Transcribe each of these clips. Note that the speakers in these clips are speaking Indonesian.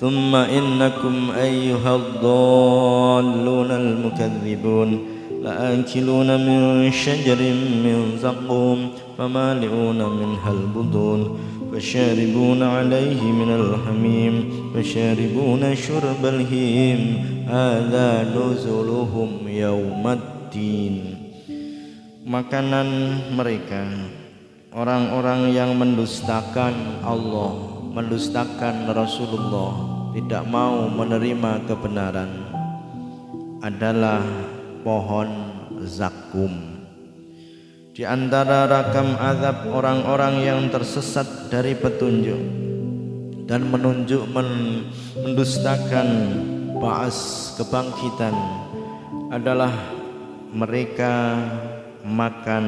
ثم إنكم أيها الضالون المكذبون لآكلون من شجر من زقوم فمالئون منها البطون فشاربون عليه من الحميم فشاربون شرب الهيم هذا نزلهم يوم الدين. makanan mereka orang-orang yang mendustakan Allah. Mendustakan Rasulullah tidak mau menerima kebenaran adalah pohon zakum. Di antara rakam azab orang-orang yang tersesat dari petunjuk dan menunjuk men mendustakan baas kebangkitan adalah mereka makan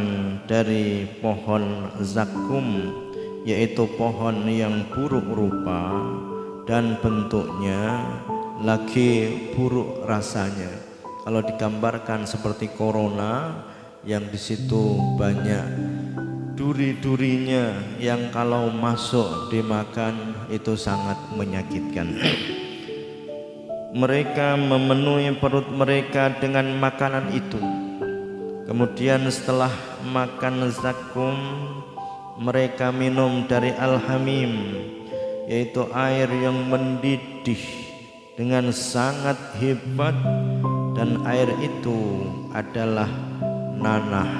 dari pohon zakum yaitu pohon yang buruk rupa dan bentuknya lagi buruk rasanya kalau digambarkan seperti corona yang di situ banyak duri-durinya yang kalau masuk dimakan itu sangat menyakitkan. Mereka memenuhi perut mereka dengan makanan itu. Kemudian setelah makan zakum, mereka minum dari al-hamim, yaitu air yang mendidih dengan sangat hebat dan air itu adalah nanah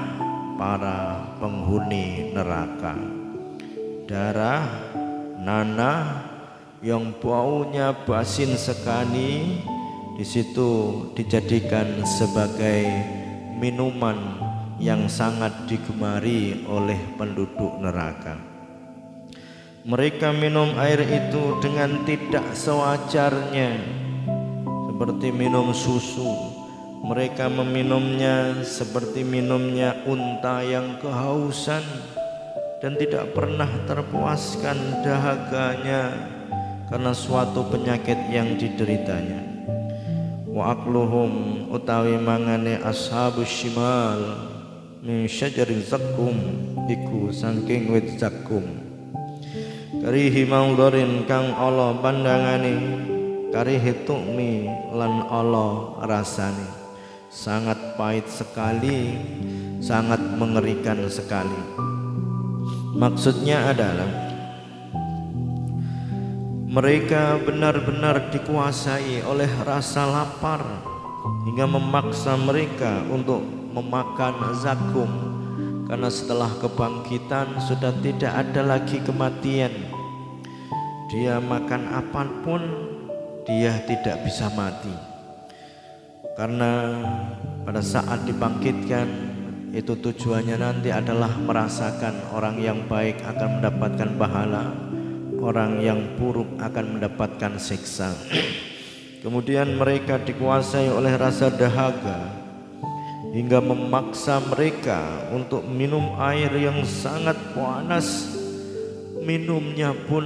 para penghuni neraka. Darah nanah yang baunya basin sekali di situ dijadikan sebagai minuman yang sangat digemari oleh penduduk neraka mereka minum air itu dengan tidak sewajarnya seperti minum susu mereka meminumnya seperti minumnya unta yang kehausan dan tidak pernah terpuaskan dahaganya karena suatu penyakit yang dideritanya. Wa akluhum utawi mangane ashabus shimal min syajarin zakum iku saking wit zakum. Karihi mangdorin kang Allah pandangane karihi tukmi lan Allah rasane sangat pahit sekali, sangat mengerikan sekali. Maksudnya adalah mereka benar-benar dikuasai oleh rasa lapar hingga memaksa mereka untuk memakan zakum karena setelah kebangkitan sudah tidak ada lagi kematian. Dia makan apa pun dia tidak bisa mati. Karena pada saat dibangkitkan itu tujuannya nanti adalah merasakan orang yang baik akan mendapatkan pahala orang yang buruk akan mendapatkan siksa kemudian mereka dikuasai oleh rasa dahaga hingga memaksa mereka untuk minum air yang sangat panas. Minumnya pun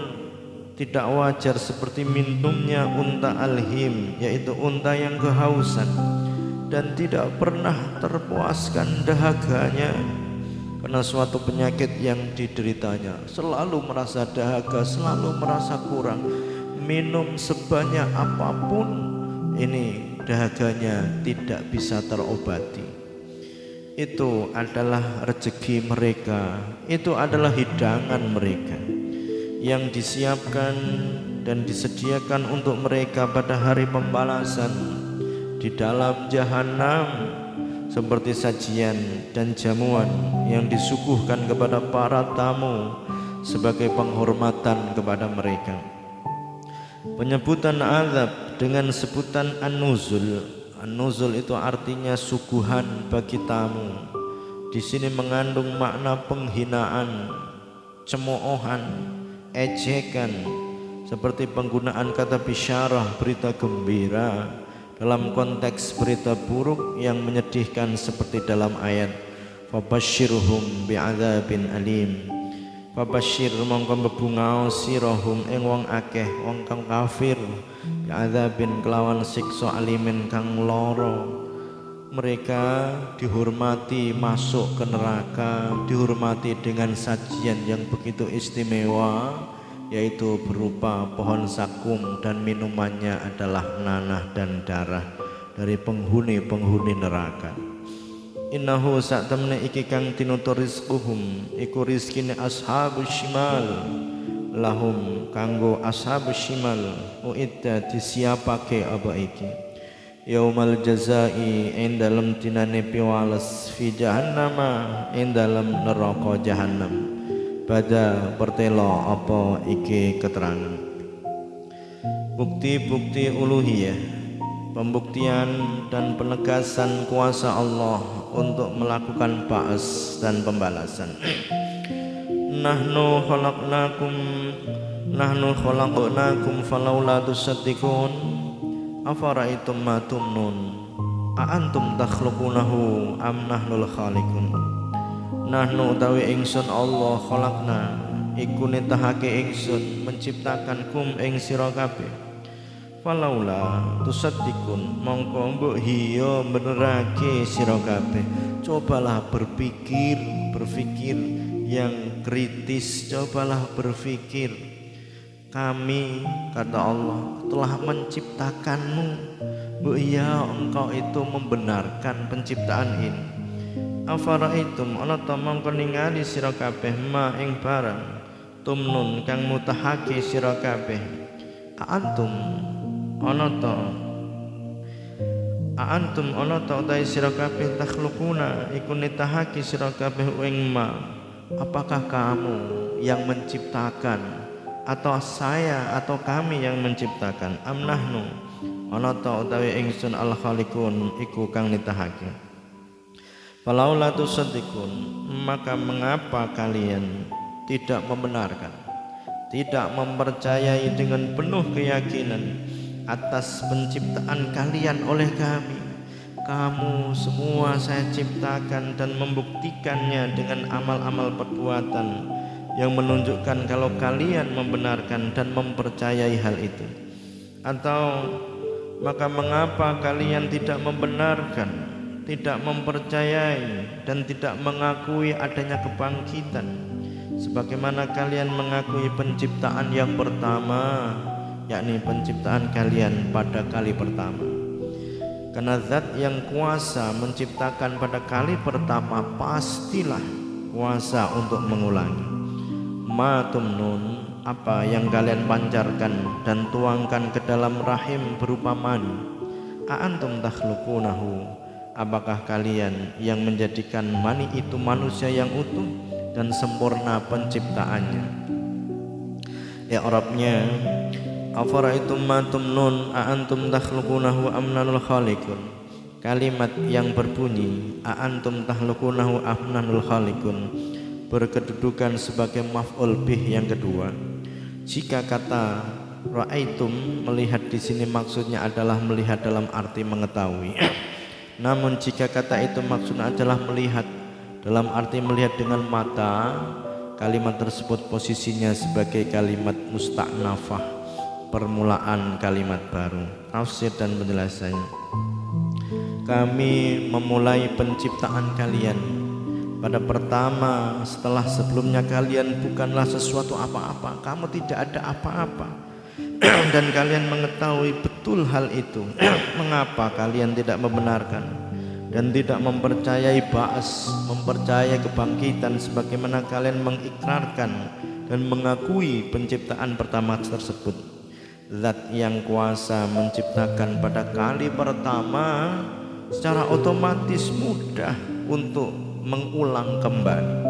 tidak wajar seperti minumnya unta alhim yaitu unta yang kehausan dan tidak pernah terpuaskan dahaganya karena suatu penyakit yang dideritanya selalu merasa dahaga selalu merasa kurang minum sebanyak apa pun ini dahaganya tidak bisa terobati itu adalah rezeki mereka itu adalah hidangan mereka yang disiapkan dan disediakan untuk mereka pada hari pembalasan di dalam jahanam seperti sajian dan jamuan yang disuguhkan kepada para tamu sebagai penghormatan kepada mereka. Penyebutan azab dengan sebutan an-nuzul. An-nuzul itu artinya suguhan bagi tamu. Di sini mengandung makna penghinaan, cemoohan, ejekan seperti penggunaan kata bisyarah berita gembira dalam konteks berita buruk yang menyedihkan seperti dalam ayat fabashshirhum bi'adzabin alim fabashshir mongko bebungao sirahum ing wong akeh wong kang kafir. Bi'adzabin kelawan siksa alimin kang loro mereka dihormati masuk ke neraka dihormati dengan sajian yang begitu istimewa yaitu berupa pohon sakum dan minumannya adalah nanah dan darah dari penghuni-penghuni neraka innahu sak temne iki kang tinutur rizquhum iku rizkine ashabus shimal. Lahum kanggo ashabus shimal uidda disiapake apa iki? Yaumal jazai ing dalem tinane piwales fi jahannama ing dalem neraka jahannam. Pada pertelo apa iki keterangan? Bukti-bukti uluhiyah pembuktian dan penegasan kuasa Allah untuk melakukan baas dan pembalasan. Nahnu khalaqnakum nahnu khalaqnakum falaula tusaddiqun. Afaraitum ma tumnun? A antum takhluqunahu am nahnul khaliqun? Nahnu utawi ingsun Allah khalaqna iku nitahake ingsun menciptakan kum ing sira kabeh falaula tusaddiqun mongko mbok hiya benerake sira kabeh. Cobalah berpikir berpikir yang kritis. Cobalah berpikir kami kata Allah telah menciptakanmu. Bu iya engkau itu membenarkan penciptaan ini. Afaraitum ana ta mongko ningali ma ing barang tumnun kang mutahake sira kabeh. Antum ana ta antum ana ta utahe sira kabeh takhlukuna iku nitahake sira kabeh ma. Apakah kamu yang menciptakan? Atau saya atau kami yang menciptakan? Amnahnu ana ta utawi ingsun al khaliqun iku kang nitahake. Falaula tusaddiqun maka mengapa kalian tidak membenarkan? Tidak mempercayai dengan penuh keyakinan atas penciptaan kalian oleh kami. Kamu semua saya ciptakan dan membuktikannya dengan amal-amal perbuatan yang menunjukkan kalau kalian membenarkan dan mempercayai hal itu. Atau maka mengapa kalian tidak membenarkan tidak mempercayai dan tidak mengakui adanya kebangkitan? Sebagaimana kalian mengakui penciptaan yang pertama yakni penciptaan kalian pada kali pertama. Karena zat yang kuasa menciptakan pada kali pertama pastilah kuasa untuk mengulangi. Ma tumnun apa yang kalian pancarkan dan tuangkan ke dalam rahim berupa mani. Antum takhluqunahu Apakah kalian yang menjadikan mani itu manusia yang utuh dan sempurna penciptaannya? Ya Arabnya Afaraitum ma tumnun a antum takhluqunahu am nanul khaliqun Kalimat yang berbunyi a antum takhluqunahu am nanul khaliqun berkedudukan sebagai maf'ul bih yang kedua. Jika kata ra'aitum melihat di sini maksudnya adalah melihat dalam arti mengetahui. Namun jika kata itu maksudnya adalah melihat dalam arti melihat dengan mata, kalimat tersebut posisinya sebagai kalimat mustaknafah, permulaan kalimat baru. Tafsir dan penjelasannya. Kami memulai penciptaan kalian pada pertama setelah sebelumnya kalian bukanlah sesuatu apa-apa, kamu tidak ada apa-apa dan kalian mengetahui betul hal itu mengapa kalian tidak membenarkan dan tidak mempercayai ba'as mempercayai kebangkitan sebagaimana kalian mengikrarkan dan mengakui penciptaan pertama tersebut zat yang kuasa menciptakan pada kali pertama secara otomatis mudah untuk mengulang kembali.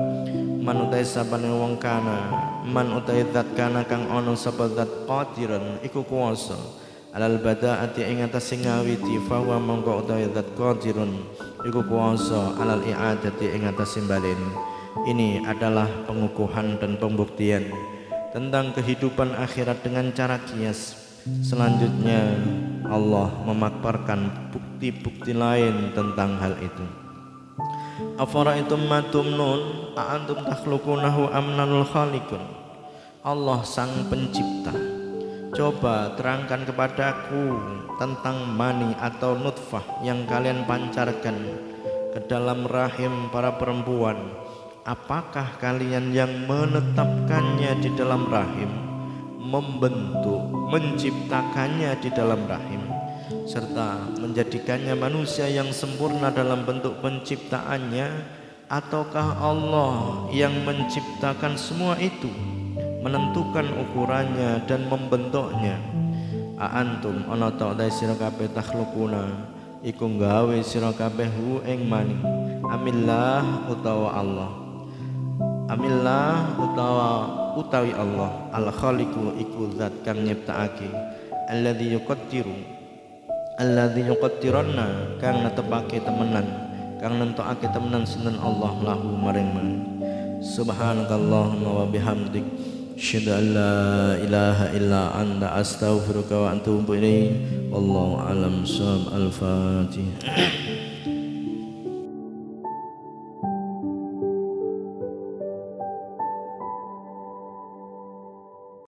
Manutai sabane wong kana man utai zat kana kang ono sapa zat qadiran iku kuwasa alal badaati ing atas sing ngawiti fa wa mongko utawi zat qadirun iku kuwasa alal i'adati ing atas balen ini adalah pengukuhan dan pembuktian tentang kehidupan akhirat dengan cara kias. Selanjutnya Allah memaparkan bukti-bukti lain tentang hal itu. Afaraitum ma tumnun a antum takhluqunahu amnanul khaliqun? Allah sang pencipta. Coba terangkan kepadaku tentang mani atau nutfah yang kalian pancarkan ke dalam rahim para perempuan Apakah kalian yang menetapkannya di dalam rahim membentuk menciptakannya di dalam rahim serta menjadikannya manusia yang sempurna dalam bentuk penciptaannya ataukah Allah yang menciptakan semua itu menentukan ukurannya dan membentuknya? Antum ana ta takhlukuna iku gawe sira kabeh hu ing maning amillah utawa Allah amillah utawa utawi Allah al khaliqu iku zat kang nyiptakake alladzi yuqaddiru alladzi yuqaddiranna kang netepake temenan kang nentokake temenan sinten Allah lahu maring man subhanakallahumma wa bihamdik Asyhadu an la ilaha illa anta astaghfiruka wa atubu ilaik. Wallahu alam. Al-Fatihah.